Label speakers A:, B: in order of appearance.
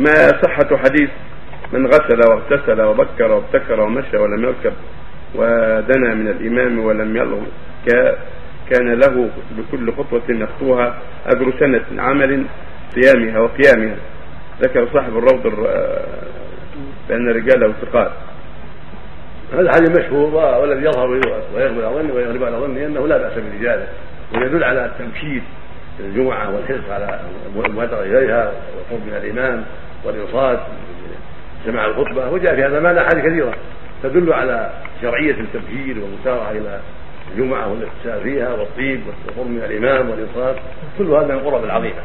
A: ما صحة حديث من غسل واغتسل وبكر وابتكر ومشى ولم يركب ودنا من الإمام ولم يلغ كان له بكل خطوة يخطوها أجر سنة عمل صيامها وقيامها. ذكر صاحب الروض بأن رجاله ثقات.
B: هذا حديث مشهور والذي يظهر ويغلب على ظني ويغلب على ظني أنه لا بأس برجاله ويدل على التمشيد الجمعة والحرص على المبادره إليها والقرب من الإمام. والإنصات سماع الخطبة وجاء في هذا معنى أحاديث كثيرة تدل على شرعية التبكير والمسارعه إلى الجمعة والاغتسال فيها والطيب والقرب من الإمام والإنصات كل هذا من القرب العظيمة.